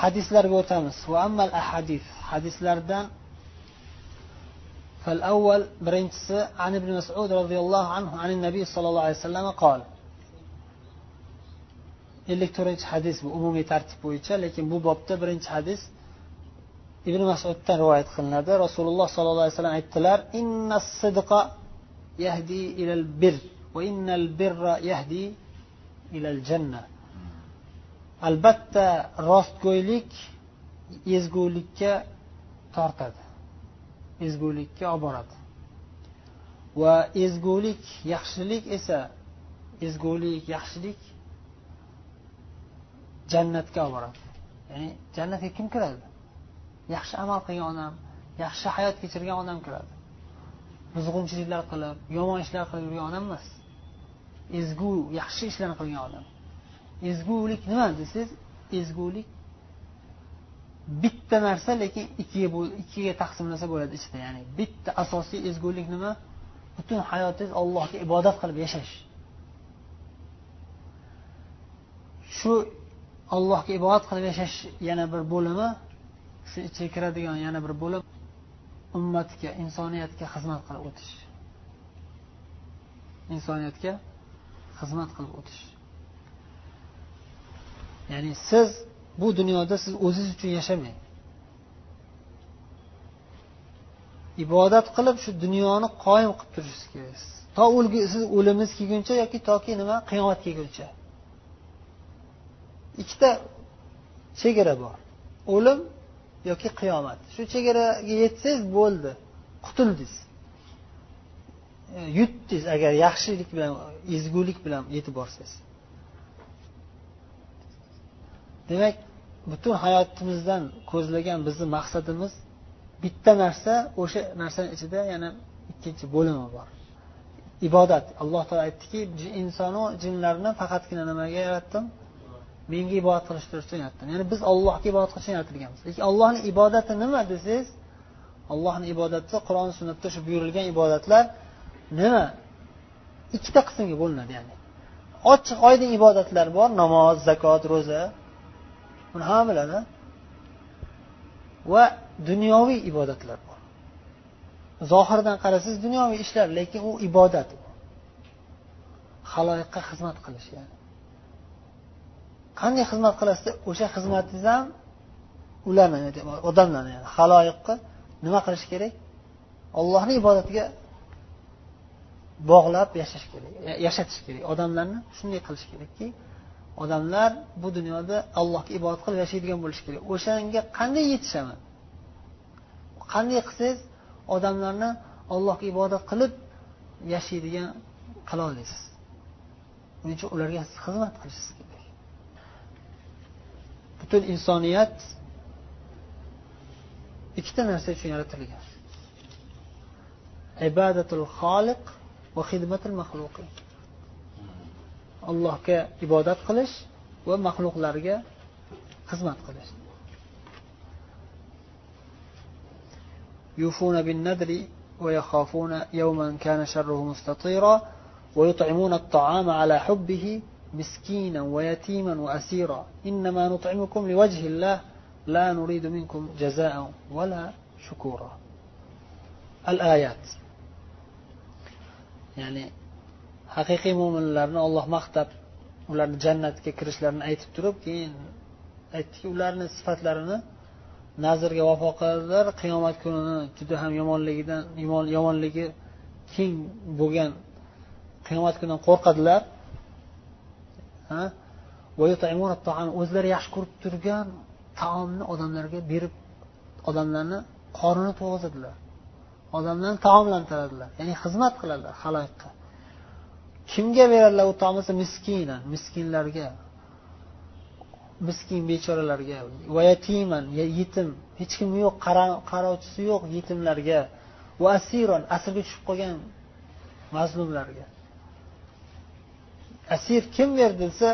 hadislarga o'tamiz hadislardan فالأول برينتس عن ابن مسعود رضي الله عنه عن النبي صلى الله عليه وسلم قال. إلكترونج حديث بأمومي ترتيب لكن بو بابتا برينج حديث. ابن مسعود رواية خلنا رسول الله صلى الله عليه وسلم اتلار إن الصدق يهدي إلى البر وإن البر يهدي إلى الجنة. Albatta rostgo'ylik ezgulikka tortadi. Ezgulikka olib boradi va ezgulik yaxshilik esa ezgulik yaxshilik jannatga olib boradi ya'ni jannatga kim kiradi? Yaxshi amal qilgan odam yaxshi hayot kechirgan odam kiradi. Buzg'unchiliklar qilib yomon ishlar qilib yurgan odam emas. Ezgu yaxshi ishlarni qilgan odam. Ezgulik nima desangiz ezgulik bitta narsa lekin ikkiga ikkiga taqsimlasa bo'ladi ichida. Ya'ni bitta asosiy ezgulik nima? Butun hayotingiz allohga ibodat qilib yashash. Shu allohga ibodat qilib yashash yana bir bo'limi shu ichiga kiradigan yana bir bo'lim ummatga insoniyatga xizmat qilib o'tish. Insoniyatga xizmat qilib o'tish. Ya'ni siz bu dunyoda siz o'zingiz uchun yashamang ibodat qilib shu dunyoni qoyim qilib turishingiz kerak. To siz o'limingiz kelguncha yoki toki nima qiyomat kelguncha. Ikkita chegara bor. O'lim yoki qiyomat. Shu chegaraga yetsangiz bo'ldi. Qutuldingiz e, yutdingiz. Agar yaxshilik bilan ezgulik bilan yetib borsangiz. Demak butun hayotimizdan ko'zlagan bizni maqsadimiz bitta narsa o'sha narsani ichida yana ikkinchi bo'limi bor. Ibodat. Alloh taolo aytdiki insonu jinlarni faqatgina nimaga yaratdim? Menga ibodat qilish uchun yaratdim ya'ni biz allohga ibodat qilish uchun yaratilganmiz. Lekin allohni ibodati nima desangiz allohni ibodati qur'on sunnatda shu buyurilgan ibodatlar nima? Ikkita qismga bo'linadi ya'ni. Ochiq oydin ibodatlar bor. Namoz zakot ro'za. Buni hamma biladi. Va dunyoviy ibodatlar bor. Zohirdan qarasangiz dunyoviy ishlar lekin u ibodat. Haloyiqqa xizmat qilish ya'ni. Qanday xizmat qilasiz o'sha xizmatingiz ham ularni odamlarni yani haloyiqqa nima qilish kerak? Ollohni ibodatiga bog'lab yashash kerak yashatish kerak. Odamlarni shunday qilish kerakki odamlar bu dunyoda allohga ibodat qilib yashaydigan bo'lishi kerak. O'shanga qanday yetishaman qanday qilsangiz odamlarni allohga ibodat qilib yashaydigan qila olasiz buning uchun ularga xizmat qilishingiz kerak. Butun insoniyat ikkita narsa uchun yaratilgan. Ibadatul xoliq va xidmatul maxluqin allohga ibodat qilish va maxluqlarga xizmat qilish. يوفون بالنذر ويخافون يوما كان شره مستطيرا ويطعمون الطعام على حبه مسكينا ويتيما وأسيرا إنما نطعمكم لوجه الله لا نريد منكم جزاء ولا شكورا الآيات يعني haqiqiy mo'minlarni olloh maqtab ularni jannatga kirishlarini aytib turib keyin aytdiki ularni sifatlarini nazrga vafo qiladilar. Qiyomat kunini juda ham yomonligidan yomonligi keng bo'lgan qiyomat kunidan qo'rqadilar. O'zlari yaxshi ko'rib turgan taomni odamlarga berib odamlarni qornini to'g'izadilar. Odamlarni taomlantiradilar. Ya'ni xizmat qiladilar haloyiqqa kimga beradilar u taomni miskina miskinlarga? Miskin bechoralarga. Va yatiman yetim hech kim yo'q qarovchisi yo'q yetimlarga va asiron asirga tushib qolgan mazlumlarga. Asir kim berdi desa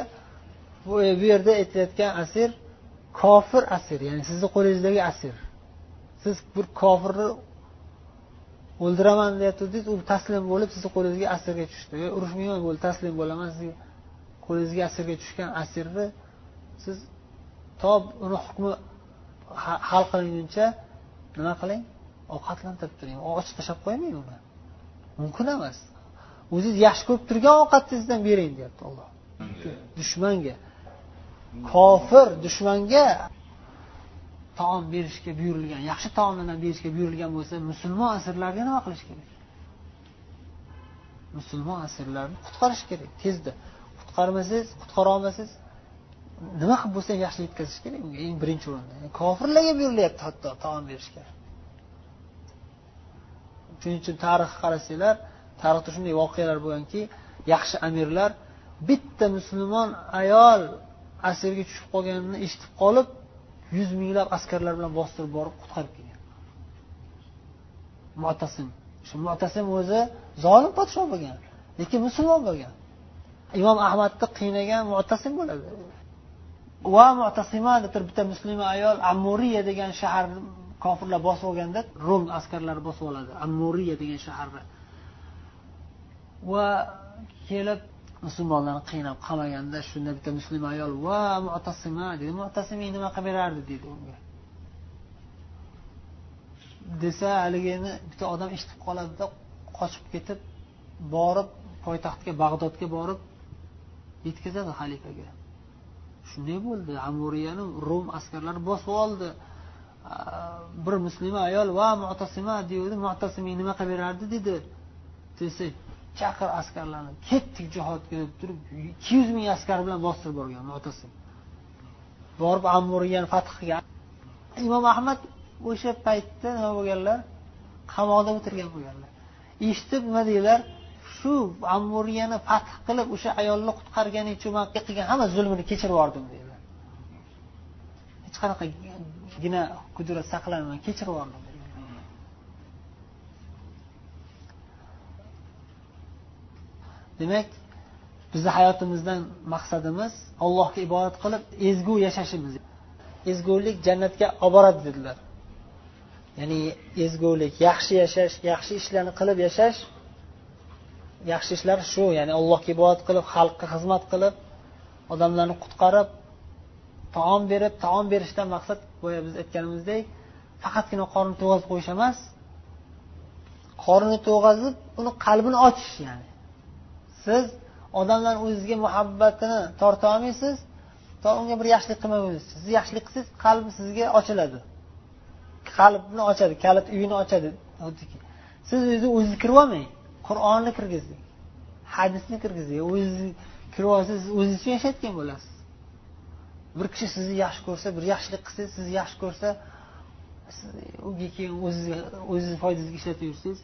bu e, yerda aytilayotgan asir kofir asir ya'ni sizni qo'lingizdagi asir. Siz bir kofirni o'ldiraman deyatgandingiz u taslim bo'lib sizni qo'lingizga asirga tushdi. Urushmayman bo'ldi taslim bo'laman sizga qo'lingizga asirga tushgan asirni siz to uni hukmi hal qilinguncha nima qiling? Ovqatlantirib turing. Ochib tashlab qo'ymang uni. Mumkin emas. O'ziz yaxshi ko'rib turgan ovqatingizdan bering deyapti olloh dushmanga. Kofir dushmanga taom berishga buyurilgan yaxshi taomlardan berishga buyurilgan bo'lsa musulmon asirlarga nima qilish kerak? Musulmon asirlarni qutqarish kerak tezda. Qutqarmasangiz qutqara olmasangiz nima qilib bo'lsa ham yaxshilik yetkazish kerak unga eng birinchi o'rinda. Kofirlarga buyurilyapti hatto taom berishga. Shuning uchun tarixga qarasanglar tarixda shunday voqealar bo'lganki yaxshi amirlar bitta musulmon ayol asirga tushib qolganini eshitib qolib yuz minglab askarlar bilan bostirib borib qutqarib kelgan mutasim. Shu mutasim o'zi zolim podsho bo'lgan lekin musulmon bo'lgan. Imom ahmadni qiynagan mutasim bo'ladi. Va mutasima deb bitta muslima ayol ammuriya degan shahar kofirlar bosib olganda rum askarlari bosib oladi. Ammuriya degan shaharni va kelib musulmonlarni qiynab qamaganda shunda bitta musulmon ayol va mutasima dedi. Mutasimiy nima qilib berardi? deydi unga. Desa haligini bitta odam eshitib qoladida qochib ketib borib poytaxtga bag'dodga borib yetkazadi xalifaga. Shunday bo'ldi. Amuriyani rum askarlari bosib oldi. Bir muslima ayol va mutasima deydi. Mutasimiy nima qilib berardi? dedi. Desa chaqir askarlarni ketdik jihodga deb turib ikki yuz ming askar bilan bostirib borgan otasi. Borib ammuriyani fath qilgan imom ahmad o'sha paytda nima bo'lganlar? Qamoqda o'tirgan bo'lganlar. Eshitib nima deydilar? Shu amuriyani fath qilib o'sha ayolni qutqarganing uchun man qilgan hamma zulmini kechirib yubordim deydilar hech qanaqagina qudrat saqlamay kechirib yubordim demak bizni hayotimizdan maqsadimiz allohga ibodat qilib ezgu yashashimiz. Ezgulik jannatga olib boradi dedilar. Ya'ni ezgulik yaxshi yashash yaxshi ishlarni qilib yashash yaxshi ishlar shu ya'ni allohga ibodat qilib xalqqa xizmat qilib odamlarni qutqarib taom berib taom berishdan maqsad boya biz aytganimizdek faqatgina qorni to'yg'azib qo'yish emas qornini to'yg'azib uni qalbini ochish ya'ni siz odamlar o'zizga muhabbatini torta olmaysiz to unga bir yaxshilik qilmamaysiz siz yaxshilik qilsangiz qalbi sizga ochiladi. Qalbni ochadi kalit uyini ochadi. Xuddiki siz o'zi o'zingiz kirib olmang qur'onni kirgizing hadisni kirgizing o'zingiz kirib olsangiz o'zingiz uchun yashayotgan bo'lasiz. Bir kishi sizni yaxshi ko'rsa bir yaxshilik qilsangiz sizni yaxshi ko'rsa unga keyin o'zizni o'zizni foydangizga ishlatib yursangiz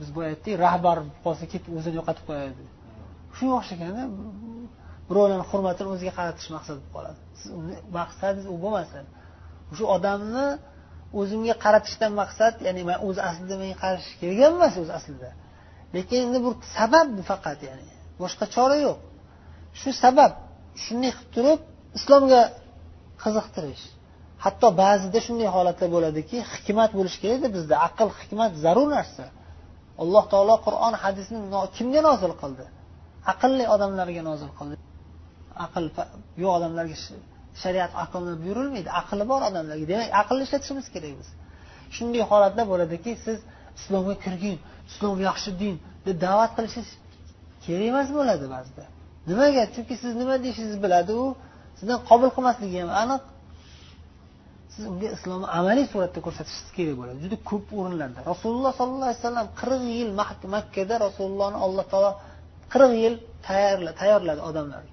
biz boya aytdik rahbar bo'lsa ketib o'zini yo'qotib qo'yadi. Shunga o'xshaganda birovlarni hurmatini o'ziga qaratish maqsad bo'lib qoladi. Siz maqsadingiz u bo'lmasin. O'sha odamni o'zimga qaratishdan maqsad ya'ni man o'zi aslida menga qarashib kelgan emas o'zi aslida. Lekin endi bu sabab bu faqat ya'ni boshqa chora yo'q. Shu sabab shunday qilib turib islomga qiziqtirish. Hatto ba'zida shunday holatlar bo'ladiki hikmat bo'lishi kerakda bizda. Aql hikmat zarur narsa. Alloh taolo qur'on hadisni kimga nozil qildi? Aqlli odamlarga nozil qildi. Aql yo'q odamlarga shariat aqlni buyurilmaydi aqli bor odamlarga. Demak aqlni ishlatishimiz kerak biz. Shunday holatda bo'ladiki siz islomga kirgin islom yaxshi din deb da'vat qilishingiz kerak emas bo'ladi ba'zida. Nimaga? Chunki siz nima deyishingizni biladi u sizdan qabul qilmasligi ham aniq. Sizga islomni amaliy suratda ko'rsatishingiz kerak bo'ladi. Juda ko'p o'rinlarda. Rasululloh sollallohu alayhi vasallam qirq yil makkada rasulullohni alloh taolo qirq yil tayyorladi odamlarga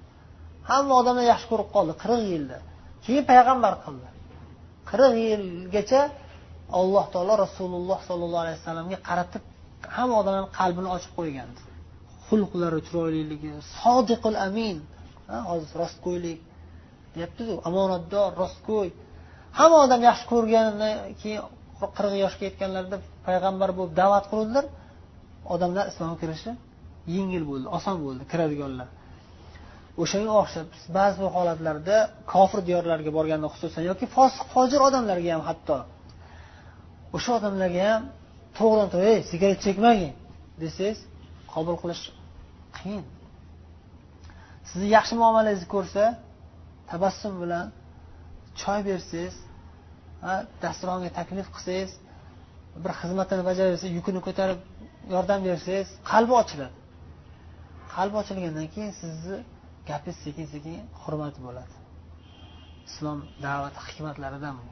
hamma odamlar yaxshi ko'rib qoldi qirq yilda. Keyin payg'ambar qildi. Qirq yilgacha alloh taolo rasululloh sollallohu alayhi vasallamga qaratib hamma odamlarni qalbini ochib qo'ygandi. Xulqlari chiroyliligi sodiqul amin hozir rostgo'ylik deyaptiku omonatdor rostgo'y. Hamma odam yaxshi ko'rganidan keyin qirq yoshga yetganlarida payg'ambar bo'lib da'vat qiluvdilar. Odamlar islomga kirishi yengil bo'ldi oson bo'ldi kiradiganlar. O'shanga o'xshab ba'zi bir holatlarda kofir diyorlarga borganda xususan yoki fosiq fojir odamlarga ham hatto o'sha odamlarga ham to'g'ridan to'g'ri ey sigaret chekmagin desangiz qabul qilish qiyin. Sizni yaxshi muomalangizni ko'rsa tabassum bilan choy bersangiz dasturxonga taklif qilsangiz bir xizmatini bajarsa yukini ko'tarib yordam bersangiz qalbi ochiladi. Qalbi ochilgandan keyin sizni gapingiz sekin sekin hurmat bo'ladi. Islom da'vati hikmatlaridan bu.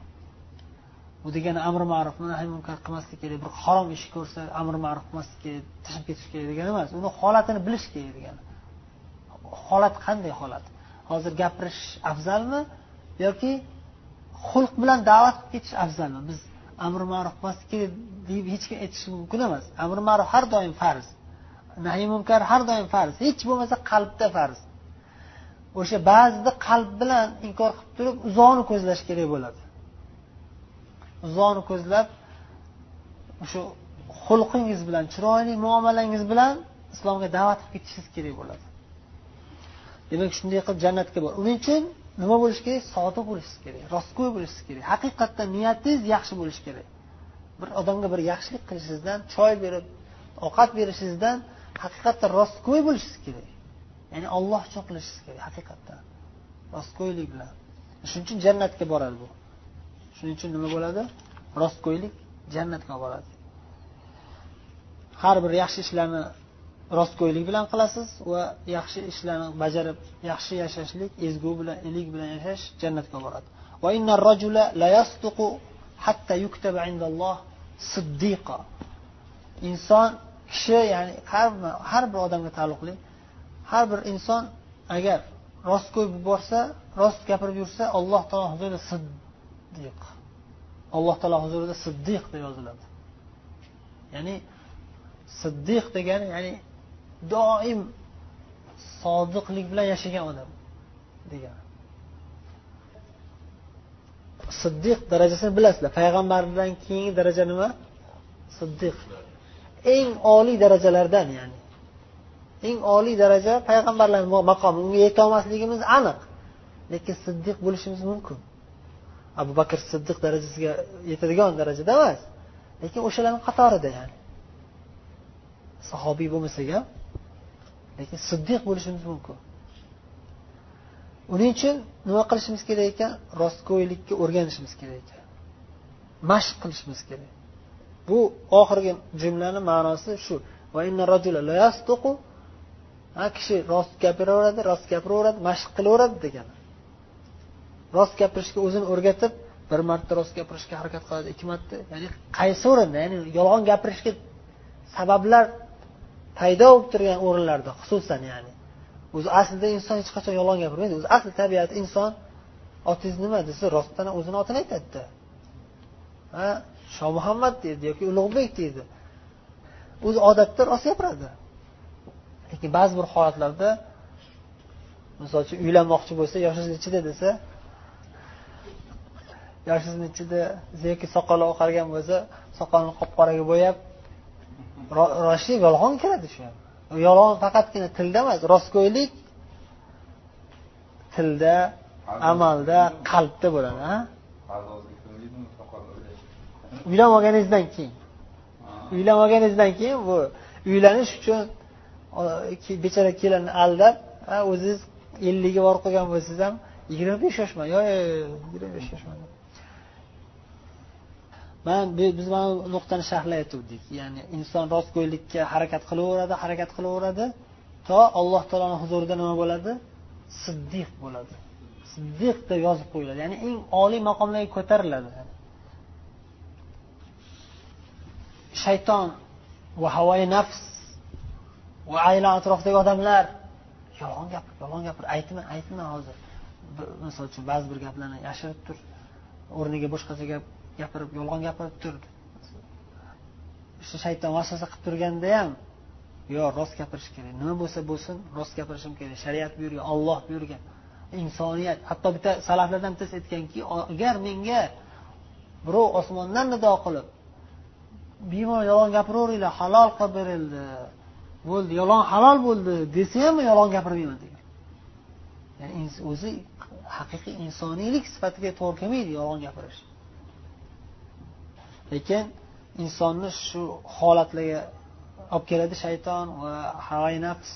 Bu degani amri ma'ruf nahiy munkar qilmaslik kerak bir harom ish ko'rsa amri ma'ruf qilmaslik kerak tashlab ketish kerak degani emas uni holatini bilish kerak degani. Holat qanday holat? Hozir gapirish afzalmi yoki xulq bilan da'vat qilib ketish afzalmi? Biz amri ma'ruf qilmaslik deb hech kim aytishi mumkin emas. Amri ma'ruf har doim farz. Nahiy munkar har doim farz. Hech bo'lmasa qalbda farz. O'sha ba'zida qalb bilan inkor qilib turib uzoqni ko'zlash kerak bo'ladi. Uzoqni ko'zlab o'sha xulqingiz bilan chiroyli muomalangiz bilan islomga da'vat qilib ketishingiz kerak bo'ladi. Demak shunday qilib jannatga bor. Uning uchun nima bo'lishi kerak? Sodiq bo'lishingiz kerak rostgo'y bo'lishingiz kerak. Haqiqatdan niyatingiz yaxshi bo'lishi kerak. Bir odamga bir yaxshilik qilishingizdan choy berib ovqat berishingizdan haqiqatdan rostgo'y bo'lishingiz kerak. Ya'ni olloh uchun qilishingiz kerak haqiqatdan. Rostgo'ylik bilan. Shuning uchun jannatga boradi bu. Shuning uchun nima bo'ladi? Rostgo'ylik jannatga olib boradi. Har bir yaxshi ishlarni rostgo'ylik bilan qilasiz va yaxshi ishlarni bajarib yaxshi yashashlik ezgu bilan ilik bilan yashash jannatga olib boradi inson kishi ya'ni har har bir odamga taalluqli har bir inson agar rostgo'y bo'lib borsa rost gapirib yursa alloh taolo huzurida siddiq alloh taolo huzurida siddiq deb yoziladi. Ya'ni siddiq degani ya'ni doim sodiqlik bilan yashagan odam degan. Siddiq darajasini bilasizlar. Payg'ambardan keyingi daraja nima? Siddiq. Eng oliy darajalardan ya'ni. Eng oliy daraja payg'ambarlar maqomi. Unga yetolmasligimiz aniq. Lekin siddiq bo'lishimiz mumkin. Abu bakr siddiq darajasiga yetadigan darajada emas. Lekin o'shalarni qatorida ya'ni. Sahobiy bo'lmasak ham lekin siddiq bo'lishimiz mumkin. Uning uchun nima qilishimiz kerak ekan? Rostgo'ylikka o'rganishimiz kerak ekan. Mashq qilishimiz kerak. Bu oxirgi jumlani ma'nosi shu. Kishi rost gapiraveradi rost gapiraveradi mashq qilaveradi degani. Rost gapirishga o'zini o'rgatib bir marta rost gapirishga harakat qiladi ikki marta ya'ni qaysi o'rinda ya'ni yolg'on gapirishga sabablar paydo bo'lib turgan o'rinlarda xususan ya'ni o'zi aslida inson hech qachon yolg'on gapirmaydi o'zi asli tabiati inson otingiz nima desa rostdan o'zini otini aytadida. Ha shoh muhammad deydi yoki ulug'bek deydi. O'zi odatda rost gapiradi. Lekin ba'zi bir holatlarda misol uchun uylanmoqchi bo'lsa yoshingiz nechida desa yoshingiz nechida yoki soqoli oqargan bo'lsa soqolini qop qoraga bo'yab rostlik yolg'on kiradi shu yolg'on faqatgina tilda emas rostgo'ylik tilda amalda qalbda bo'ladi uylanmaganingizdan keyin. Uylanmaganingizdan keyin bu uylanish uchun bechora kelinni aldab o'zingiz ellikga borib qolgan bo'lsangiz ham yigirma besh yoshman. Yo'q yigirma besh yoshman man biz mana bu nuqtani sharhlayotgandik. Ya'ni inson rostgo'ylikka harakat qilaveradi harakat qilaveradi to alloh taoloni huzurida nima bo'ladi? Siddiq bo'ladi. Siddiq deb yozib qo'yiladi. Ya'ni eng oliy maqomlarga ko'tariladi. Shayton va havoi nafs va aylan atrofidagi odamlar yolg'on gapir yolg'on gapir aytma aytma hozir. Misol uchun ba'zi bir gaplarni yashirib tur. O'rniga boshqacha gap gapirib yolg'on gapirib turdi. Shu shayton vasvasa qilib turganda ham yo rost gapirish kerak. Nima bo'lsa bo'lsin rost gapirishim kerak. Shariat buyurgan olloh buyurgan. Insoniyat hatto bitta salaflardan bittasi aytganki agar menga birov osmondan nido qilib bemalol yolg'on gapiraveringlar halol qilib berildi bo'ldi yolg'on halol bo'ldi desa ham yolg'on gapirmayman degan. Ya'ni o'zi haqiqiy insoniylik sifatiga to'g'ri kelmaydi yolg'on gapirish. Lekin insonni shu holatlarga olib keladi shayton va havai nafs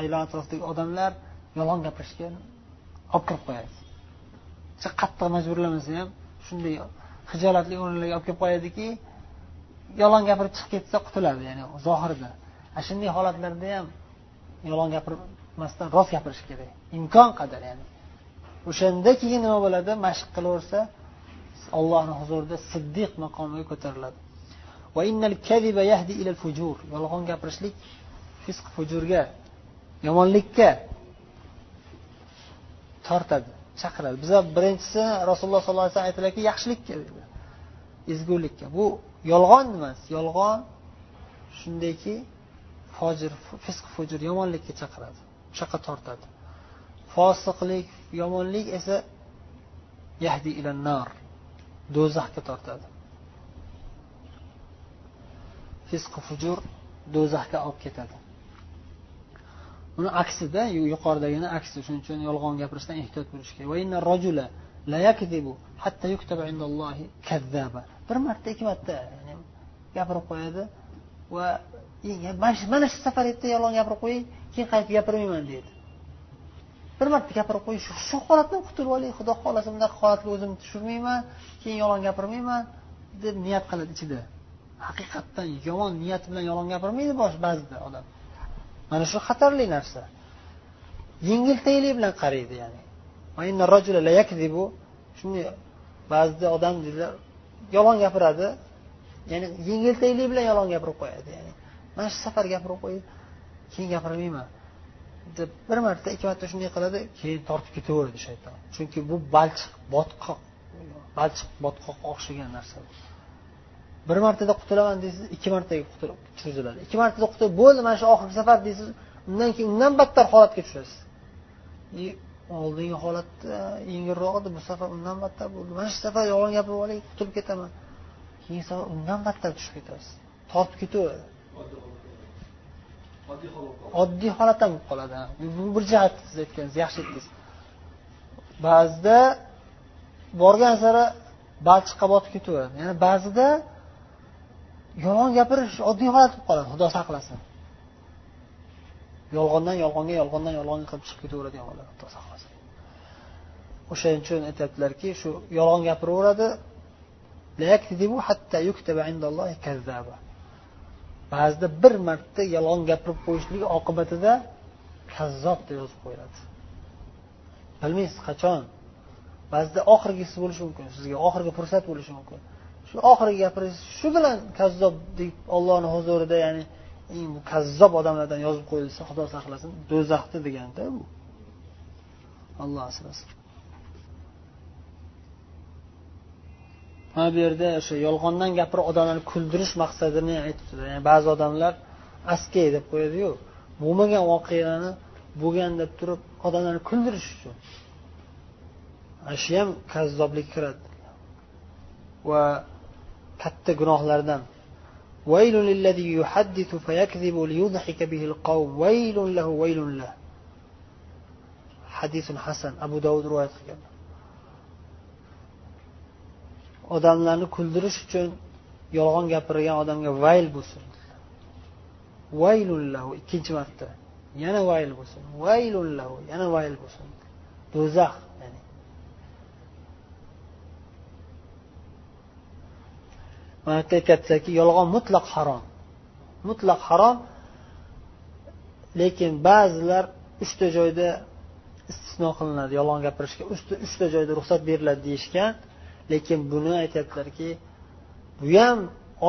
aylan atrofidagi odamlar yolg'on gapirishga olib kirib qo'yadi. Qattiq majburlamasa ham shunday hijolatli o'rinlarga olib kelib qo'yadiki yolg'on gapirib chiqib ketsa qutuladi ya'ni zohirda ana shunday holatlarda ham yolg'on gapirmasdan rost gapirish kerak. Imkon qadar ya'ni. O'shanda keyin nima bo'ladi? Mashq qilaversa ollohni huzurida siddiq maqomiga ko'tariladi. Yolg'on gapirishlik fisq fujurga yomonlikka tortadi chaqiradi. Biza birinchisi rasululloh sollallohu alayhi vasallam aytdilarki yaxshilikka ezgulikka. Bu yolg'on emas yolg'on shundayki fojir fisq fujur yomonlikka chaqiradi o'sha yoqqa tortadi. Fosiqlik yomonlik esa yahdi nar do'zaxga tortadi. Fisqi fujur do'zaxga olib ketadi. Uni aksida yuqoridagini aksi shuning uchun yolg'on gapirishdan ehtiyot bo'lish kerak. Bir marta ikki marta gapirib qo'yadi va mana shu safar yerda yolg'on gapirib qo'ying keyin qaytib gapirmayman deydi. Bir marta gapirib qo'yish shu holatdan qutulib olay xudo xohlasa bunaqa holatga o'zimni tushirmayman keyin yolg'on gapirmayman deb niyat qiladi ichida. Haqiqatdan yomon niyat bilan yolg'on gapirmaydi bosh ba'zida odam. Mana shu xatarli narsa. Yengiltaylik bilan qaraydi ya'ni. Shunday ba'zida odam yolg'on gapiradi ya'ni yengiltaylik bilan yolg'on gapirib qo'yadi ya'ni. Mana shu safar gapirib qo'yib keyin gapirmayman. Deb bir marta ikki marta shunday qiladi keyin tortib ketaveradi shayton. Chunki bu balchiq botqoq balchiq botqoqqa o'xshagan narsa. Bir martada qutulaman deysiz ikki martaga cho'ziladi ikki martada qutulib bo'ldi mana shu oxirgi safar deysiz undan keyin undan battar holatga tushasiz. Oldingi holatda yengilroq edi bu safar undan battar bo'ldi. Mana shu safar yolg'on gapirib olay qutulib ketaman. Keyingi safar undan battar tushib ketasiz. Tortib ketaveradi. Oddiy holatda bo'lib qoladi. Bu bir jihat siz aytganingiz yaxshi aytdingiz. Ba'zida borgan sari balchiqqa botib ketaveradi. Ya'ni ba'zida yolg'on gapirish oddiy holat bo'lib qoladi xudo saqlasin. Yolg'ondan yolg'onga yolg'ondan yolg'onga qilib chiqib ketaveradigan bo'ladi xudo saqlasin. O'shaning uchun aytyaptilarki shu yolg'on gapiraveradi. Ba'zida bir marta yolg'on gapirib qo'yishligi oqibatida kazzob deb yozib qo'yiladi. Bilmaysiz qachon? Ba'zida oxirgisi bo'lishi mumkin sizga oxirgi fursat bo'lishi mumkin. Shu oxirgi gapiringiz shu bilan kazzob deb ollohni huzurida ya'ni eng kazzob odamlardan yozib qo'yilsa xudo saqlasin do'zaxda deganda bu olloh asrasin. mana bu yerda o'sha yolg'ondan gapirib odamlarni kuldirish maqsadini aytibdi ya'ni ba'zi odamlar askey deb qo'yadiyu bo'lmagan voqeani bo'lgan deb turib odamlarni kuldirish uchun ana shu ham kazzoblikka kiradi va katta gunohlardan ويل للذي يحدث فيكذب ليضحك به القوم ويل له ويل له حديث حسن أبو داود رواية قilgan odamlarni kuldirish uchun yolg'on gapirgan odamga vayl bo'lsin. Vaylullahu ikkinchi marta. Yana vayl bo'lsin. Vaylullahu yana vayl bo'lsin. Do'zax ya'ni. Mana yerda aytyaptilarki yolg'on mutlaq harom. Mutlaq harom lekin ba'zilar uchta joyda istisno qilinadi yolg'on gapirishga. Uchta joyda ruxsat beriladi deyishgan. Lekin buni aytyaptilarki bu ham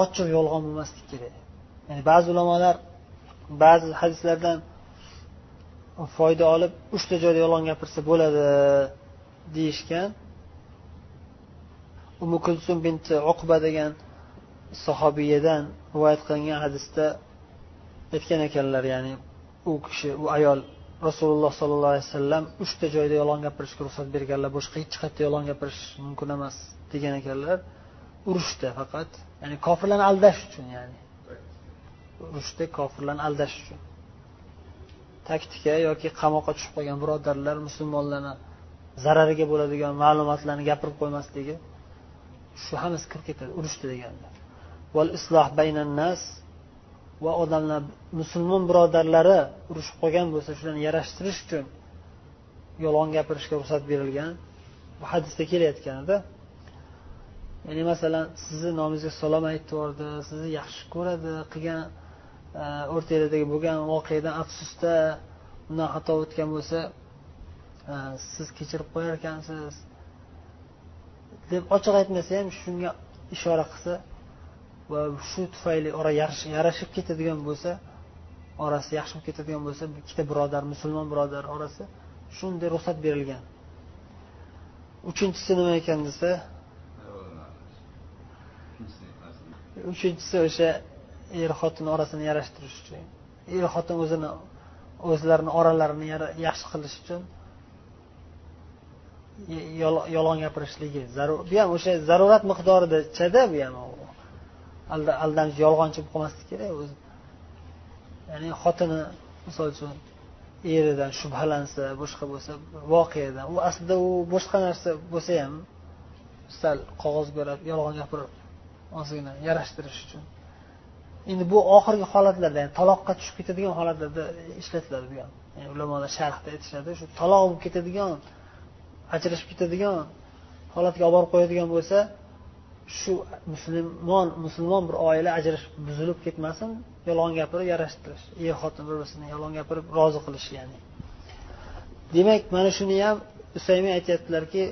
ochiq yolg'on bo'lmasligi kerak. Ya'ni ba'zi ulamolar ba'zi hadislardan foyda olib uchta joyda yolg'on gapirsa bo'ladi deyishgan umu kulsum binti uqba degan sahobiyadan rivoyat qilingan hadisda aytgan ekanlar ya'ni u kishi u ayol rasululloh sollallohu alayhi vasallam uchta joyda yolg'on gapirishga ruxsat berganlar boshqa hech qayerda yolg'on gapirish mumkin emas degan ekanlar. Urushda faqat ya'ni kofirlarni aldash uchun ya'ni. Urushda kofirlarni aldash uchun. Taktika yoki qamoqqa tushib qolgan birodarlar musulmonlarni zarariga bo'ladigan ma'lumotlarni gapirib qo'ymasligi shu hammasi kirib ketadi urushda deganda isloh baynan nas va odamlar musulmon birodarlari urushib qolgan bo'lsa shularni yarashtirish uchun yolg'on gapirishga ruxsat berilgan. Bu hadisda kelayotganida ya'ni masalan sizni nomingizga salom aytib yubordi sizni yaxshi ko'radi qilgan e, o'rtanglardagi bo'lgan voqeadan afsusda undan xato o'tgan bo'lsa e, siz kechirib qo'yar ekansiz. Deb ochiq aytmasa ham shunga ishora qilsa va shu tufayli ora yarashib ketadigan bo'lsa orasi yaxshi bo'lib ketadigan bo'lsa ikkita birodar musulmon birodar orasi shunday ruxsat berilgan. Uchinchisi nima ekan desa uchinchisi o'sha er xotin orasini yarashtirish uchun er xotin o'zini o'zlarini oralarini yaxshi qilish uchun yolg'on gapirishligi zarur bu ham o'sha zarurat miqdoridacha bu ham aldanish yolg'onchi bo'lib qolmaslik kerak o'zi. Ya'ni xotini misol uchun eridan shubhalansa boshqa bo'lsa voqeadan u aslida u boshqa narsa bo'lsa ham sal qog'oz ko'rib yolg'on gapirib ozgina yarashtirish uchun. Endi bu oxirgi holatlarda ya'ni taloqqa tushib ketadigan holatlarda ishlatiladi bu ham. Yani ulamolar sharhda aytishadi shu taloq bo'lib ketadigan ajrashib ketadigan holatga olib borib qo'yadigan bo'lsa shu musulmon musulmon bir oila ajrashib buzilib ketmasin yolg'on gapirib yarashtirish. Er xotin bir birini yolg'on gapirib rozi qilish ya'ni. Demak mana shuni ham usaymin aytyaptilarki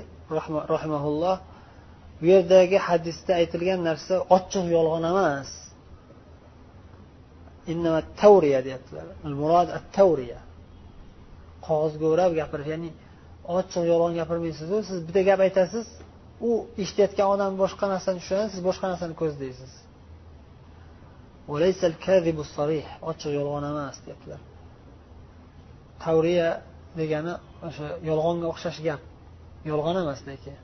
rahimaulloh bu yerdagi hadisda aytilgan narsa ochiq yolg'on emas. Tavriya deyaptilar. Murod at tavriya qog'ozga o'rab gapirish ya'ni ochiq yolg'on gapirmaysizu siz bitta gap aytasiz u eshitayotgan odam boshqa narsani tushunadi siz boshqa narsani ko'zlaysiz. Ochiq yolg'on emas deyaptilar. Tavriya degani o'sha yolg'onga o'xshash gap. Yolg'on emas lekin.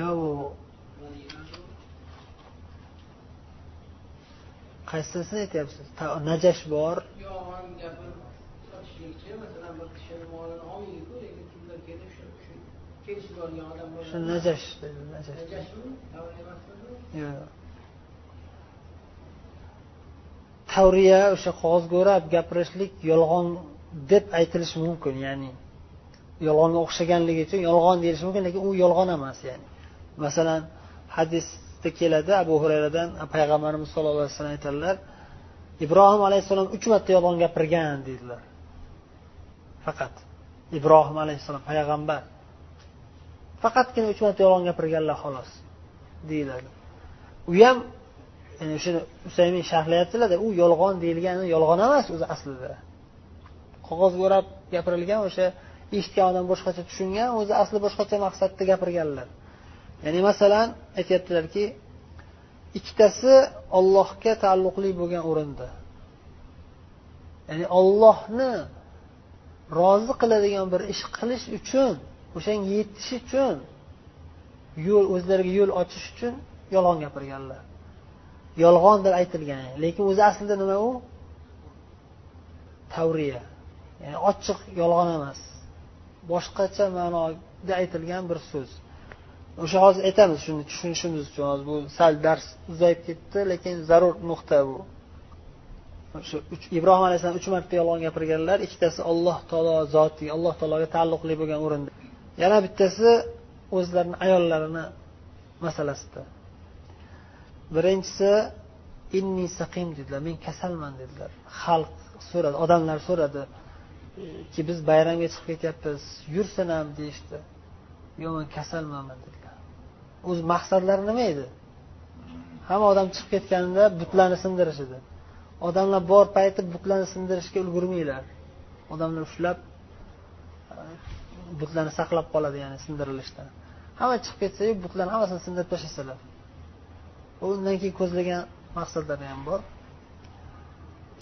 Yo'q qaysisini aytyapsiz? Najash bor shu najash yo'q. Tavriya o'sha qog'ozga o'rab gapirishlik yolg'on deb aytilishi mumkin ya'ni yolg'onga o'xshaganligi uchun yolg'on deyilishi mumkin lekin u yolg'on emas ya'ni. Masalan hadisda keladi abu hurayradan payg'ambarimiz sallallohu alayhi vasallam aytadilar ibrohim alayhissalom uch marta yolg'on gapirgan deydilar faqat ibrohim alayhissalom payg'ambar. Faqatgina uch marta yolg'on gapirganlar xolos deyiladi. U ham yani o'shani usaymin sharhlayaptilarda u yolg'on deyilgani yolg'on emas o'zi aslida. Qog'ozga o'rab gapirilgan o'sha eshitgan odam boshqacha tushungan o'zi asli boshqacha maqsadda gapirganlar. Ya'ni masalan aytyaptilarki ikkitasi ollohga taalluqli bo'lgan o'rinda. Ya'ni ollohni rozi qiladigan bir ish qilish uchun o'shanga yetish uchun yo'l o'zlariga yo'l ochish uchun yolg'on gapirganlar. Yolg'on deb aytilgan lekin o'zi aslida nima u? Tavriya. Ya'ni ochiq yolg'on emas. Boshqacha ma'noda aytilgan bir so'z. O'sha hozir aytamiz shuni tushunishimiz uchun hozir bu sal dars uzayib ketdi lekin zarur nuqta bu. Shu ibrohim alayhissalom uch marta yolg'on gapirganlar ikkitasi alloh taolo zoti alloh taologa taalluqli bo'lgan o'rinda. Yana bittasi o'zlarini ayollarini masalasida. Birinchisi inni saqim dedilar men kasalman dedilar. Xalq so'radi odamlar so'radi ki biz bayramga chiqib ketyapmiz yursin ham deyishdi. Yo'q men kasalmanman dedilar. O'zi maqsadlari nima edi? Hamma odam chiqib ketganida butlarni sindirish edi odamlar bor payti butlarni sindirishga ulgurmanglar. Odamlar ushlab butlarni saqlab qoladi ya'ni sindirilishdan hamma chiqib ketsayu butlarni hammasini sindirib tashlasalar. Undan keyin ko'zlagan maqsadlari ham bor.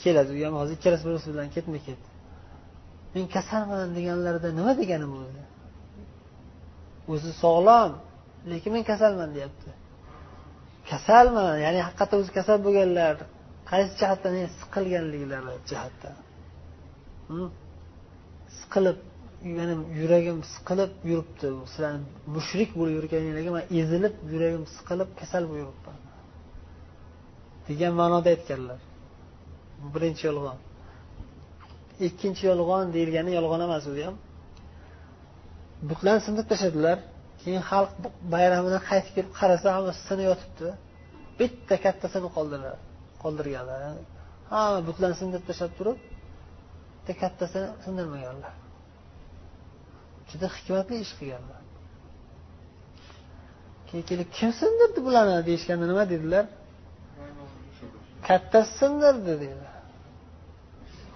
Keladi u ham hozir ikkalasi bir birisi bilan ketma ket men kasalman deganlarida nima degani bu o'zi? O'zi sog'lom lekin men kasalman deyapti. Kasalman ya'ni haqiqatdan o'zi kasal bo'lganlar qaysi jihatdan siqilganliklari jihatdan siqilib yana yuragim siqilib yuribdi. Sizlarni mushrik bo'lib yurganinglarga man ezilib yuragim siqilib kasal bo'lib yuribman degan ma'noda aytganlar. Birinchi yolg'on. Ikkinchi yolg'on deyilgani yolg'on emas u ham. Butlarni sindirib tashladilar. Keyin xalq bayramidan qaytib kelib qarasa hamma sinib yotibdi. Bitta kattasini qoldilar qoldirganlar. Hamma butlarni sindirib tashlab turib bitta kattasini sindirmaganlar. Juda hikmatli ish qilganlar. Keyin kelib kim sindirdi bularni deyishganda nima dedilar? Kattasi sindirdi deydilar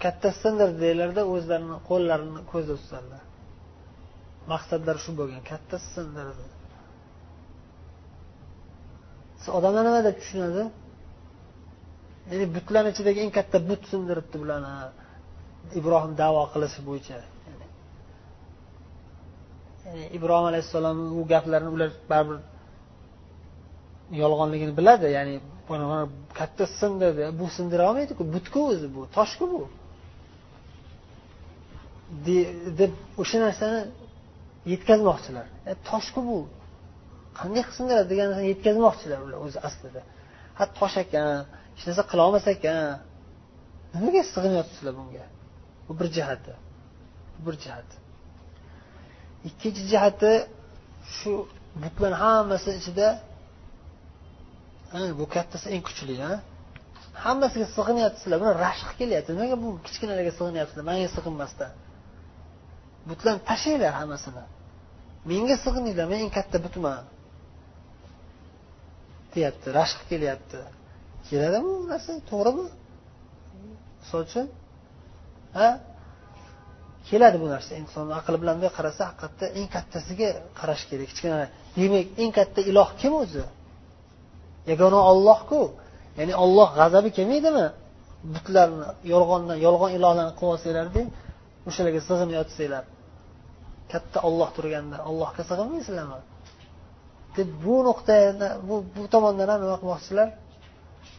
kattasi sindirdi deydilarda o'zlarini qo'llarini ko'zda tutadilar maqsadlari shu bo'lgan kattasi sindirdi. Odamlar nima deb tushunadi? Ya'ni butlarni ichidagi eng katta but sindiribdi bularni. Ibrohim davo qilishi bo'yicha. Ya'ni ibrohim alayhissalom u gaplarni ular baribir yolg'onligini biladi. Ya'ni katta sindirdi. Bu sindira olmaydiku. Butku o'zi bu toshku bu. Deb o'sha narsani yetkazmoqchilar. E, toshku bu. Qanday qilib sindiradi degan narsani yetkazmoqchilar ular o'zi aslida. Ha tosh ekan hech narsa qilolmas ekan nimaga sig'inyapsizlar bunga? Bu bir jihati. Bu bir jihati. Ikkinchi jihati shu butlar hammasi ichida bu kattasi eng kuchli a hammasiga sig'inyapsizlar buni rashq kelyapti. Nimaga bu kichkinalarga sig'inyapsizlar? Manga sig'inmasdan. Butlarni tashlanglar hammasini. Menga sig'ininglar men eng katta butman deyapti rashq kelyapti. Keladimi bu narsa? To'g'rimi? Misol uchun ha? Keladi bu narsa inson aqli bilan bunday qarasa haqiqatda eng kattasiga qarash kerak. Kichkina demak eng katta iloh kim o'zi? Yagona ollohku ya'ni olloh g'azabi kelmaydimi? Butlarni yolg'ondan yolg'on ilohlarni qilib olsanglarda o'shalarga sig'inib yotsanglar. Katta olloh turganda ollohga sig'inmaysizlarmi? Deb bu nuqtada bu bu tomondan ham nima qilmoqchilar?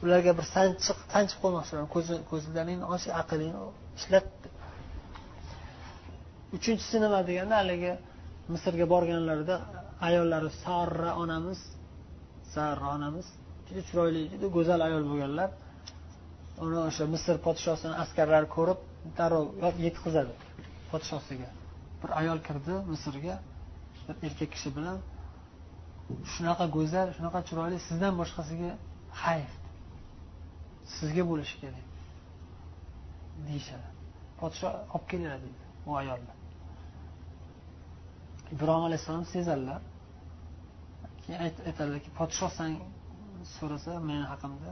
Ularga bir sanchiq sanchib qo'ymoqchilar ko'zlaringni och aqlingni ishlat uchinchisi nima deganda haligi misrga borganlarida ayollari sarra onamiz sarra onamiz juda chiroyli juda go'zal ayol bo'lganlar. Uni o'sha misr podshosini askarlari ko'rib darrov yetkazadi podshosiga bir ayol kirdi misrga bir erkak kishi bilan shunaqa go'zal shunaqa chiroyli sizdan boshqasiga hayf sizga bo'lishi kerak. Deyishadi. Podsho olib kelinglar deydi u ayolni. Ibrohim alayhissalom sezadilar. Keyin aytadilarki podshoh san so'rasa meni haqimda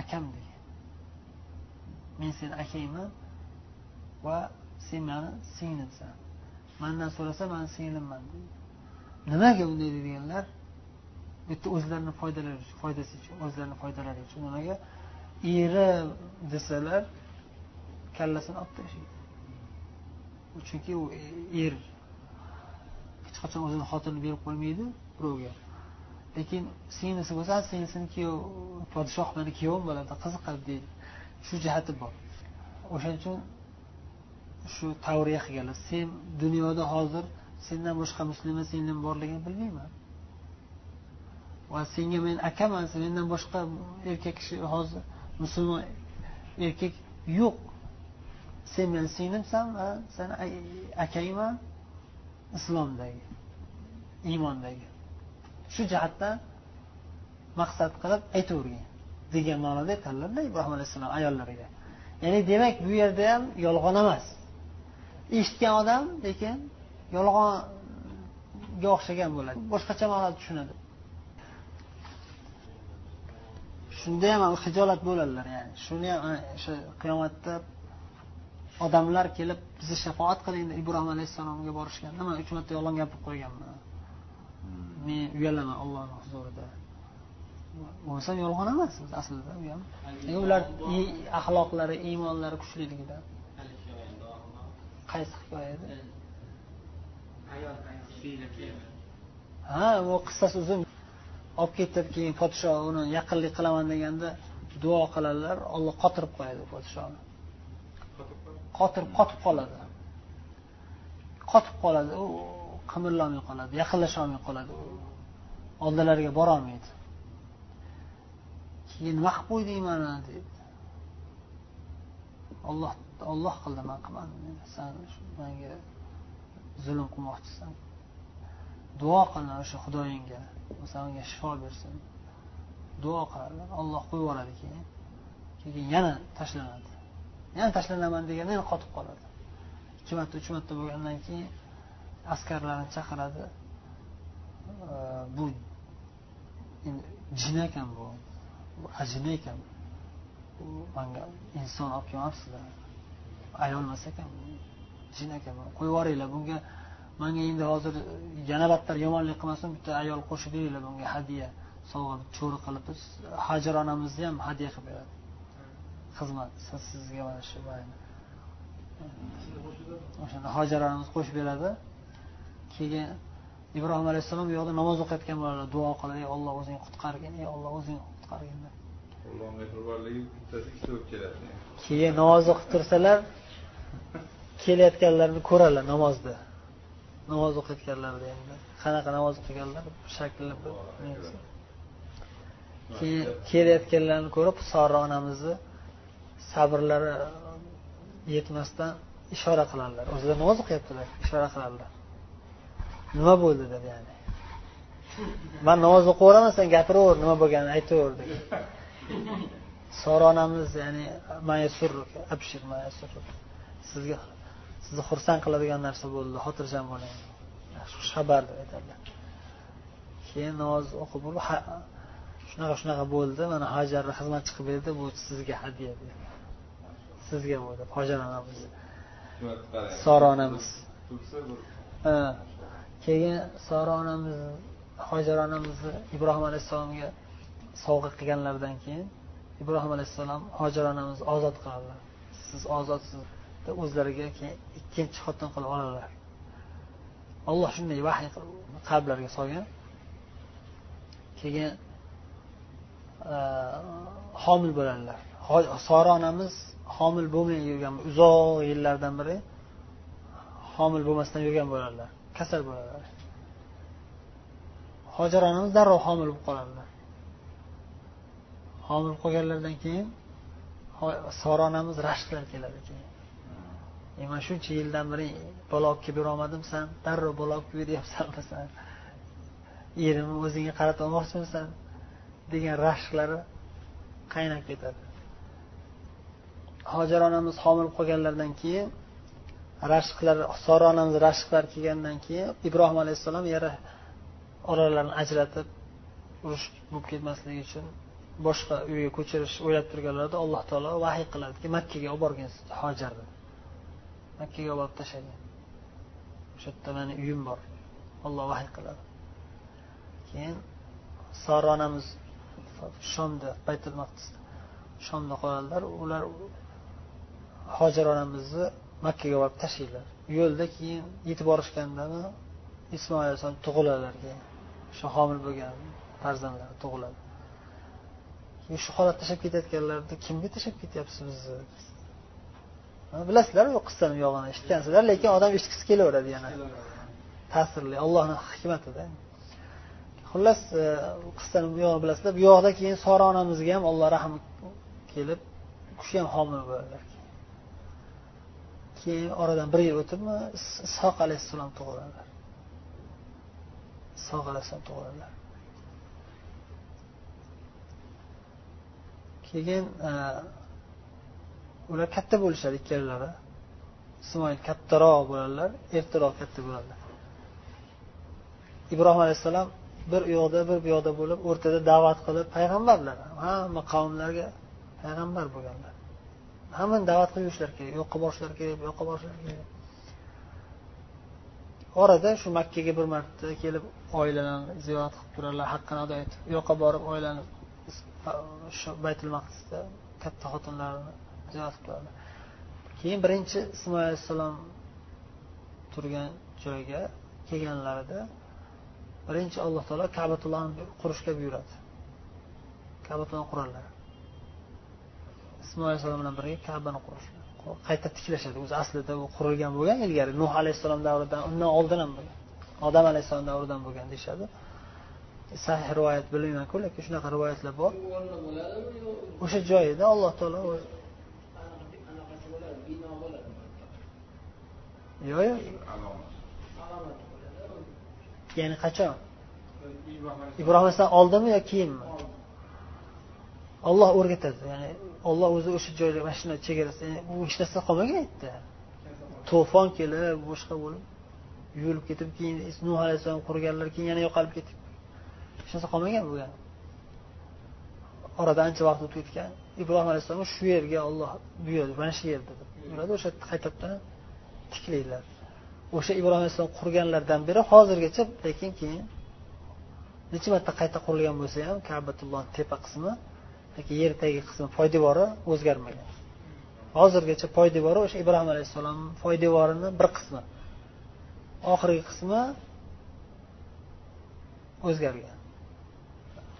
akam degan men seni akangman va sen mani singlimsan. Mandan so'rasa man singlimman nimaga unday deydiganlar? Bu yerda o'zlarini foydalari foydasi uchun o'zlarini foydalari uchun nimaga? Eri desalar kallasini olib tashlaydi chunki u er hech qachon o'zini xotinini berib qo'ymaydi birovga. Lekin singlisi bo'lsa singlisini kuyov podshoh mani kuyovim bo'ladi qiziqadi deydi. Shu jihati bor. O'shaning uchun shu tavriya qilganlar sen dunyoda hozir sendan boshqa musulmon singlim borligini bilmayman. Va senga men akaman mendan boshqa erkak kishi hozir musulmon erkak yo'q. Sen meni singlimsan va seni akangman islomdagi iymondagi. Shu jihatdan maqsad qilib aytavergan degan ma'noda aytadilarda ibrohim alayhissalom ayollariga. Ya'ni demak bu yerda ham yolg'on emas. Eshitgan odam lekin yolg'onga o'xshagan bo'ladi. Boshqacha ma'noda tushunadi. Shunda ham hijolat bo'ladilar ya'ni. Shuni ham o'sha qiyomatda odamlar kelib bizni shafoat qiling deb ibrohim alayhissalomga borishganda. Man uch marta yolg'on gapirib qo'yganman. Men uyalaman ollohni huzurida. Bo'lmasam yolg'on emas aslida u ham. Ular axloqlari iymonlari kuchliligidan qaysi hikoya edi ha u qissasi uzun olib ketib keyin podsho uni yaqinlik qilaman deganda duo qiladilar olloh qotirib qo'yadi podshoni. Qotirib qotib qoladi. Qotib qoladi u qimirlolmay qoladi yaqinlasholmay qoladi. Oldilariga borolmaydi. Keyin nima qilib qo'yding mani deydi olloh olloh qildi man qilmadim san manga zulm qilmoqchisan. Duo qilin o'sha xudoyingga masalan unga shifo bersin. Duo qiladilar olloh qo'yib yuboradi keyin. Keyin yana tashlanadi. Yana tashlanaman deganda yana qotib qoladi. Ikki marta uch marta bo'lgandan keyin askarlarni chaqiradi. Bu jin ekan bu. Bu ajina ekan. Bu manga inson olib kelmabsizlar ayol emas ekan jin ekan qo'yib yuboringlar. Bunga manga endi hozir yana battar yomonlik qilmasin bitta ayol qo'shib beringlar bunga hadya sovg'a cho'ri qilib biz hajar onamizni ham hadya qilib beradi. Xizmat sizga mana shu o'shanda hojar onamiz qo'shib beradi. Keyin ibrohim alayhissalom bu yoqda namoz o'qiyotgan bo'ladilar duo qilib ey olloh o'zing qutqargin ey olloh o'zing qutqargin deb. Keyin namoz o'qib tursalar kelayotganlarni ko'radilar namozda namoz o'qiyotganlarida endi qanaqa namoz o'qiganlar shakli keyin kelayotganlarni ko'rib sora onamizni sabrlari yetmasdan ishora qiladilar o'zlari namoz o'qiyaptilar ishora qiladilar nima bo'ldi deb ya'ni. Man namoz o'qiyveraman sen gapiraver nima bo'lganini aytaver degan sora onamiz ya'ni abshir sizga sizni xursand qiladigan narsa bo'ldi xotirjam bo'ling. Xushxabar deb aytadilar. Keyin namoz o'qib bo'lib shunaqa shunaqa bo'ldi mana hajarni xizmatchi qilib berdi bu sizga hadya sizga bu deb hojar onamiz sora onamiz keyin sora onamiz hojar onamizni ibrohim alayhissalomga sovg'a qilganlaridan keyin ibrohim alayhissalom hojar onamizni ozod qiladilar siz ozodsiz. O'zlariga keyin ikkinchi xotin qilib oladilar alloh shunday vahiy qalblariga solgan. Keyin e, homil bo'ladilar sora onamiz homil bo'lmay yurgan uzoq yillardan beri homil bo'lmasdan yurgan bo'ladilar kasal bo'ladilar hojar onamiz darrov homil bo'lib qoladilar homil qolganlaridan keyin sora onamiz rashqlar keladi keyin. E man shuncha yildan beri bola olib kelib berolmadimsan darrov bola olib kelib beryapsan masalan. Erimni o'zingga qaratib olmoqchimisan? Degan rashqlari qaynab ketadi. Hojar onamiz homil qolganlaridan keyin rashqlar sora onamiz rashqlar kelgandan keyin ibrohim alayhissalom yana oralarini ajratib urush bo'lib ketmasligi uchun boshqa uyga ko'chirish o'ylab turganlarida alloh taolo vahiy qiladiki makkaga olib borgin hojarni. Makkaga olib borib tashlagan o'sha yerda mani uyim bor olloh vahiy qiladi keyin sora onamiz shomda baytul maqdisda. Shomda qoladilar ular hojir onamizni makkaga borib tashlaydilar yo'lda keyin yetib borishgandami ismoil alayhissalom tug'iladilar keyin. O'sha homil bo'lgan farzandlari tug'iladi shu holatda tashlab ketayotganlarida kimga tashlab ketyapsiz bizni? Bilasizlar bu qissani buyog'ini eshitgansizlar lekin odam eshitgisi kelaveradi yana. Ta'sirli ollohni hikmatida. Xullas e, qissani bu yog'ini bilasizlar. Bu yoqda keyin sora onamizga ham alloh rahmi kelib u kishi ham homil bo'ladilar keyin oradan bir yil o'tibmi ishoq alayhissalom tug'iladilar ishoq alayhissalom tug'iladilar keyin e, ular katta bo'lishadi ikkalalari ismoil kattaroq bo'ladilar ertaroq katta bo'ladilar ibrohim alayhissalom bir u yoqda bir bu yoqda bo'lib o'rtada da'vat qilib payg'ambarlar hamma qavmlarga payg'ambar bo'lganlar hammani da'vat qilib yurishlari kerak yo'qqa borishlari kerak bu yoqqa borishlari kerak. Orada shu makkaga bir marta kelib oilalarni ziyorat qilib turadilar haqqini ado etib. U yoqqa borib oilani shu baytul maqdisda katta xotinlarni javob qiladi. Keyin birinchi ismoil alayhissalom turgan joyga kelganlarida birinchi alloh taolo kabatullohni qurishga buyuradi. Kabatullohni quradilar ismoil alayhissalom bilan birga kabani qurishdi qayta tiklashadi. O'zi aslida u qurilgan bo'lgan ilgari nuh alayhissalom davridan undan oldin ham bo'lgan. Odam alayhissalom davridan bo'lgan deyishadi. Sahih rivoyat bilmaymanku lekin shunaqa rivoyatlar bor. O'sha joyida alloh taolo yo'q. Yo'q ya'ni qachon? Ibrohim alayhissalom oldimi yo keyinmi olloh o'rgatadi. Ya'ni olloh o'zi o'sha joyda mana shuni chegarasida u hech narsa qolmagan yerda to'fon kelib boshqa bo'lib yuvilib ketib keyin nuh alayhissalom qurganlar keyin yana yo'qolib ketib. Hech narsa qolmagan bo'lgan orada ancha vaqt o'tib ketgan. Ibrohim alayhissalom shu yerga olloh buyurdi mana shu yerda deb. Buyuradi o'sha qaytadan tiklaydilar o'sha ibrohim alayhissalom qurganlardan beri hozirgacha lekin keyin necha marta qayta qurilgan bo'lsa ham kabatulloh tepa qismi yoki yer tagi qismi poydevori o'zgarmagan hozirgacha poydevori o'sha ibrohim alayhissalom poydevorini bir qismi oxirgi qismi o'zgargan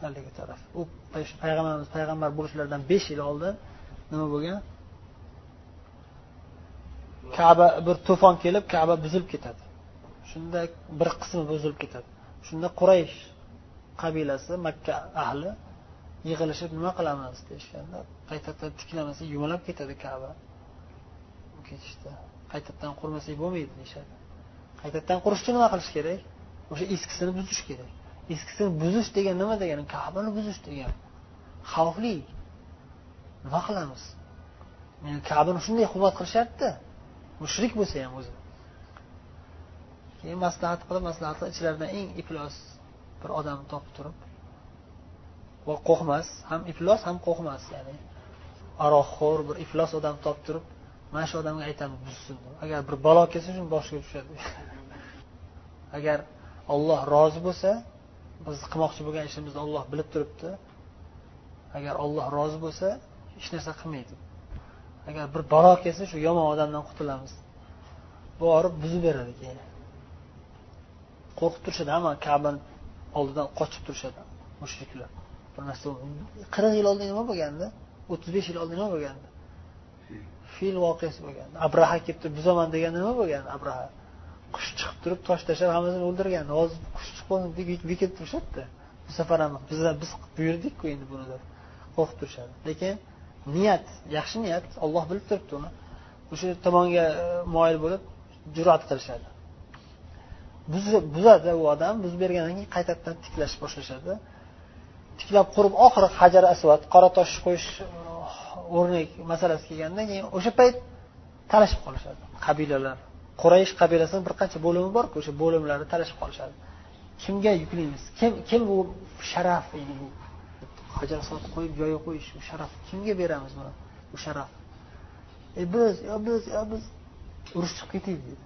haligi taraf u payg'ambarimiz payg'ambar bo'lishlaridan besh yil oldin nima bo'lgan kaba bir to'fon kelib kaba buzilib ketadi. Shunda bir qismi buzilib ketadi. Shunda quraysh qabilasi makka ahli yig'ilishib nima qilamiz deyishganda qaytadan tiklamasa yumalab ketadi kaba. Ketishdi qaytadan qurmasak bo'lmaydi deyishadi. Qaytadan qurish uchun nima qilish kerak? O'sha eskisini buzish kerak. Eskisini buzish degan nima degani? Kabani buzish degani xavfli. Nima qilamiz? Yani kabani shunday hurmat qilishyapti mushrik bo'lsa ham o'zi. Keyin maslahat qilib maslahat qilib ichlaridan eng iflos bir odamni topib turib va qo'rqmas ham iflos ham qo'rqmas ya'ni aroqxo'r bir iflos odam topib turib mana shu odamga aytamiz buzsin. Agar bir balo kelsa shuni boshiga tushadi. Agar olloh rozi bo'lsa biz qilmoqchi bo'lgan ishimizni olloh bilib turibdi. Agar olloh rozi bo'lsa hech narsa qilmaydi. Agar bir balo kelsa shu yomon odamdan qutulamiz. Borib buzib beradi keyin. Qo'rqib turishadi hamma kabani oldidan qochib turishadi mushriklar. Bir narsa qirq yil oldin nima bo'lganda o'ttiz besh yil oldin nima bo'lgandi? Fil voqeasi bo'lgan abraha kelib turib buzaman deganda nima bo'lgan abraha? Qush chiqib turib tosh tashlab hammasini o'ldirgan hozir qush chiqib qoldi bekitib turishadida bu safar ham biz biz buyurdikku endi buni deb. Qo'rqib turishadi. Lekin niyat yaxshi niyat olloh bilib turibdi uni. O'sha tomonga e, moyil bo'lib jur'at qilishadi. Buzadi u odam buzib bergandan keyin qaytadan tiklash boshlashadi. Tiklab qurib oxiri hajar asvad qora tosh qo'yish e, o'rnak masalasi kelgandan keyin o'sha payt talashib qolishadi. Qabilalar quraysh qabilasini bir qancha bo'limi borku o'sha bo'limlari talashib qolishadi. Kimga yuklaymiz? Kim kim bu sharaf hajar asvad qo'yib joyiga qo'yish bu sharaf. Kimga beramiz buni? Bu sharaf. E biz yo biz yo biz urush chiqib ketaylik dedi.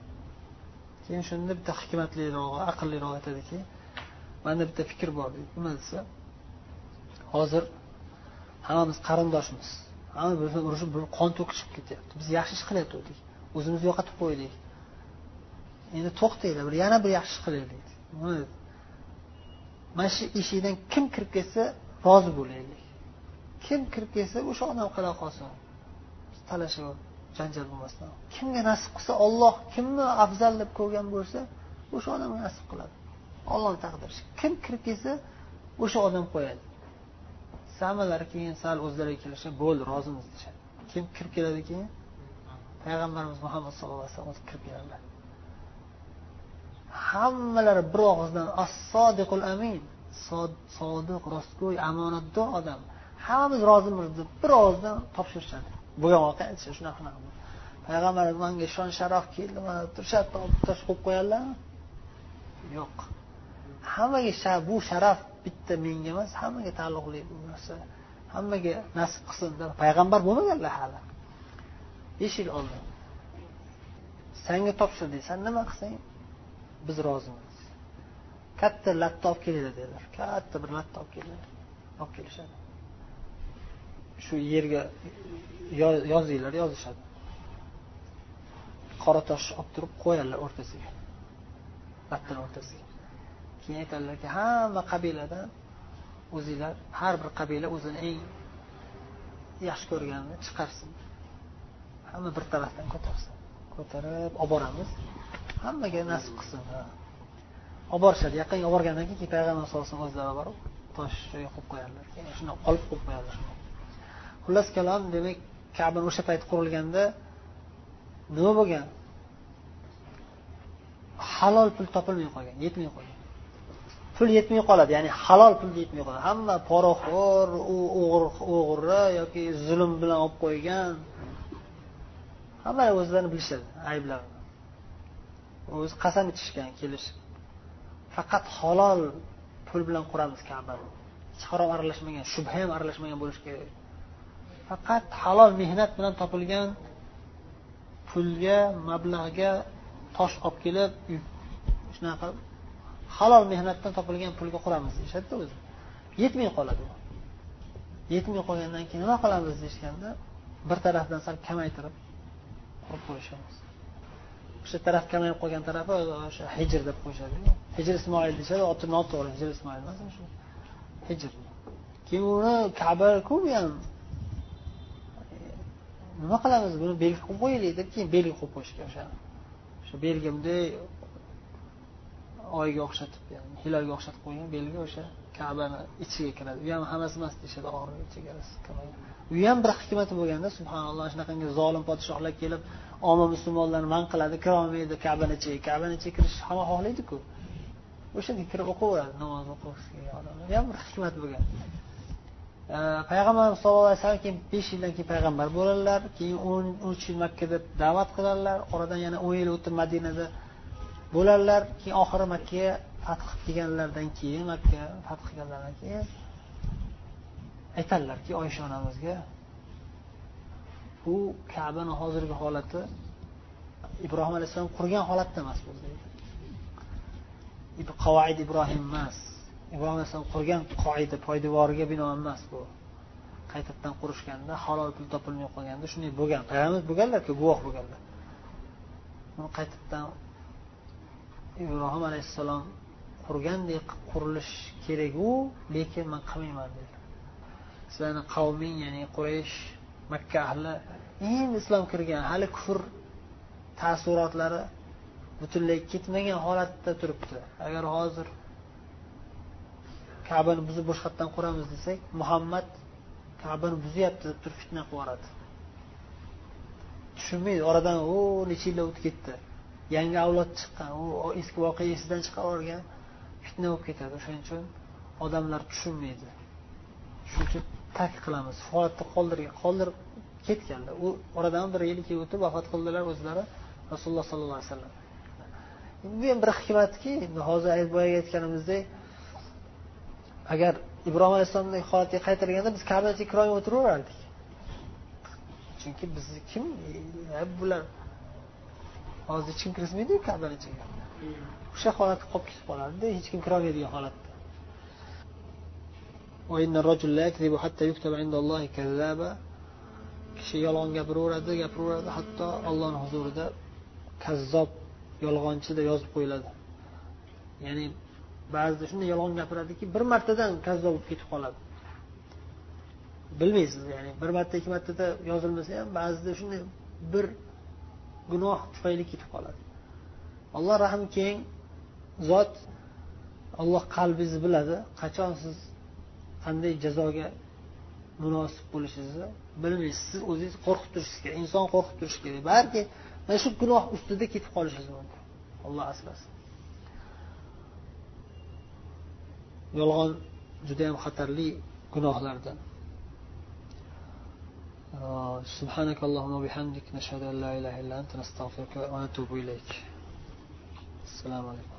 Keyin shunda bitta hikmatlirog'i aqlliroq aytadiki manda bitta fikr bor deydi nima desa hozir hammamiz qarindoshmiz. Hamma bizni urushib qon to'kishib ketyapti. Biz yaxshi ish qilayotgandik o'zimizni yo'qotib qo'ydik. Endi to'xtanglar bir yana bir yaxshi ish qilaylik mana shu eshikdan kim kirib ketsa rozi bo'laylik. Kim kirib kelsa o'sha odam qila qolsin. Talashuv janjal bo'lmasdan. Kimga nasib qilsa olloh kimni afzal deb ko'rgan bo'lsa o'sha odamga nasib qiladi. Ollohni taqdiri kim kirib kelsa o'sha odam qo'yadi. Samalar keyin sal o'zlariga kelishib bo'ldi rozimiz deyishadi. Kim kirib keladi keyin? Payg'ambarimiz muhammad sallallohu alayhi vasallam kirib keladilar hammalari bir og'izdan as sodiqul amin. Sodiq rostgo'y omonatdor odam. Hammamiz rozimiz deb bir ovozdan topshirishadi. Bo'lgan voqea aytishadi shunaqa shunaqa payg'ambar manga shon sharaf keldi. Mana turishadi tosh qo'yib qo'yadilarmi yo'q. Hammaga bu sharaf bitta menga emas hammaga taalluqli bu narsa. Hammaga nasib qilsin payg'ambar bo'lmaganlar hali. Besh yil oldin sanga topshirdik san nima qilsang? Biz rozimiz. Katta latta olib kelinglar dedilar. Katta bir latta olib kelinglar olib kelishadi. Shu yerga yozinglar yozishadi. Qora tosh olib turib qo'yadilar o'rtasiga. Lattani o'rtasiga. Keyin aytadilarki hamma qabiladan o'zinglar har bir qabila o'zini eng yaxshi ko'rganini chiqarsin. Hamma bir tarafdan ko'tarsin. Ko'tarib olib boramiz. Hammaga nasib qilsin olib borishadi. Yaqinga olib borgandan keyin payg'ambar sallallohu alayhi vasallam o'zlari borib tosh qo'yib qo'yadilar keyin olib qo'yib qo'yadilar xullas kalom demak kabani o'sha payt qurilganda nima bo'lgan? Halol pul topilmay qolgan yetmay qolgan. Pul yetmay qoladi ya'ni halol pul yetmay qoladi. Hamma poraxo'r o'g'ri yoki zulm bilan olib qo'ygan. Hamma o'zlarini bilishadi ayblarini. O'zi qasam ichishgan kelishib. Faqat halol pul bilan quramiz kabani hech harom aralashmagan shubha ham aralashmagan bo'lishi kerak. Faqat halol mehnat bilan topilgan pulga mablag'ga tosh olib kelib shunaqa halol mehnatdan topilgan pulga quramiz deyishadida o'zi. Yetmay qoladi u yetmay qolgandan keyin nima qilamiz deyishganda bir tarafdan sal kamaytirib qurib qo'yishamiz. O'sha taraf kamayib qolgan tarafi o'sha hijr deb qo'yishadi. Hijr ismoil deyishadi oti noto'g'ri hijr ismoil emas shu? Hijr. Keyin uni kabaku bu ham nima qilamiz buni belgi qilib qo'yaylik deb keyin belgi qo'yib qo'yishgan o'sha. O'sha belgi bunday oyga o'xshatib hilolga o'xshatib qo'ygan belgi o'sha kabani ichiga kiradi. U ham hammasi emas deyishadi ichiga, chegarasi u ham bir hikmati bo'lganda subhanalloh shunaqangi zolim podshohlar kelib omma musulmonlarni man qiladi kirolmaydi kabani ichiga kabani ichiga kirish hamma xohlaydiku. O'sha yerga kirib o'qiyveradi namoz o'qigisi kelgan odamlar ham bir hikmat bo'lgan. Payg'ambarimiz sallallohu alayhi vasallam keyin besh yildan keyin payg'ambar bo'ladilar keyin o'n uch yil makkada da'vat qiladilar oradan yana o'n yil o'tib madinada bo'ladilar keyin oxiri makkaga fath qilganlaridan keyin makka fath qilganlaridan keyin aytadilarki oysha onamizga bu kabani hozirgi holati ibrohim alayhissalom qurgan holatda emas bu deydi qavoid ibrohim emas ibrohim alayhissalom qurgan qoida poydevoriga binoan emas bu. Qaytadan qurishganda halol pul topilmay qolganda shunday bo'lgan. Payg'ambar bo'lganlarku guvoh bo'lganlar. Uni qaytadan ibrohim alayhissalom qurgandek qurilish keraku lekin man qilmayman dedi. Sizlarni qavming ya'ni quraysh makka ahli endi islom kirgan hali kufr taassurotlari butunlay ketmagan holatda turibdi. Agar hozir kabani buzib boshqatdan quramiz desak muhammad kabani buzyapti deb turib fitna qilib yuboradi. Tushunmaydi oradan u necha yillar o'tib ketdi. Yangi avlod chiqqan u eski voqea esidan chiqavergan fitna bo'lib ketadi. O'shaning uchun odamlar tushunmaydi. Shuning uchun tark qilamiz shu holatda qoldirgan qoldirib ketganlar u oradan bir yil ikki o'tib vafot qildilar o'zlari rasululloh sollallohu alayhi vasallam. Bu ham bir hikmatki hozir boyagi aytganimizdek agar ibrohim alayhissalomdek holatga qaytarilganda biz kabani kirolmay o'tiraverardik. Chunki bizni kim? E, bular. Hozir hech kim kirgizmaydiku kabani ichiga o'sha holat qolib ketib qoladida hech kim kirolmaydigan holatda kishi yolg'on gapiraveradi gapiraveradi. Hatto ollohni huzurida kazzob yolg'onchi deb yozib qo'yiladi. Ya'ni ba'zida shunday yolg'on gapiradiki bir martadan kazzob bo'lib ketib qoladi. Bilmaysiz ya'ni bir marta ikki martada yozilmasa ham ba'zida shunday bir gunoh tufayli ketib qoladi. Alloh rahmi keng zot olloh qalbingizni biladi. Qachon siz qanday jazoga munosib bo'lishingizni bilmaysiz siz o'zingiz qo'rqib turishingiz kerak inson qo'rqib turishi kerak balki mana shu gunoh ustida ketib qolishingiz mumkin alloh asrasin yolg'on judayam xatarli gunohlardan سبحانك اللهم وبحمدك نشهد أن لا إله إلا أنت نستغفرك ونتوب إليك السلام عليكم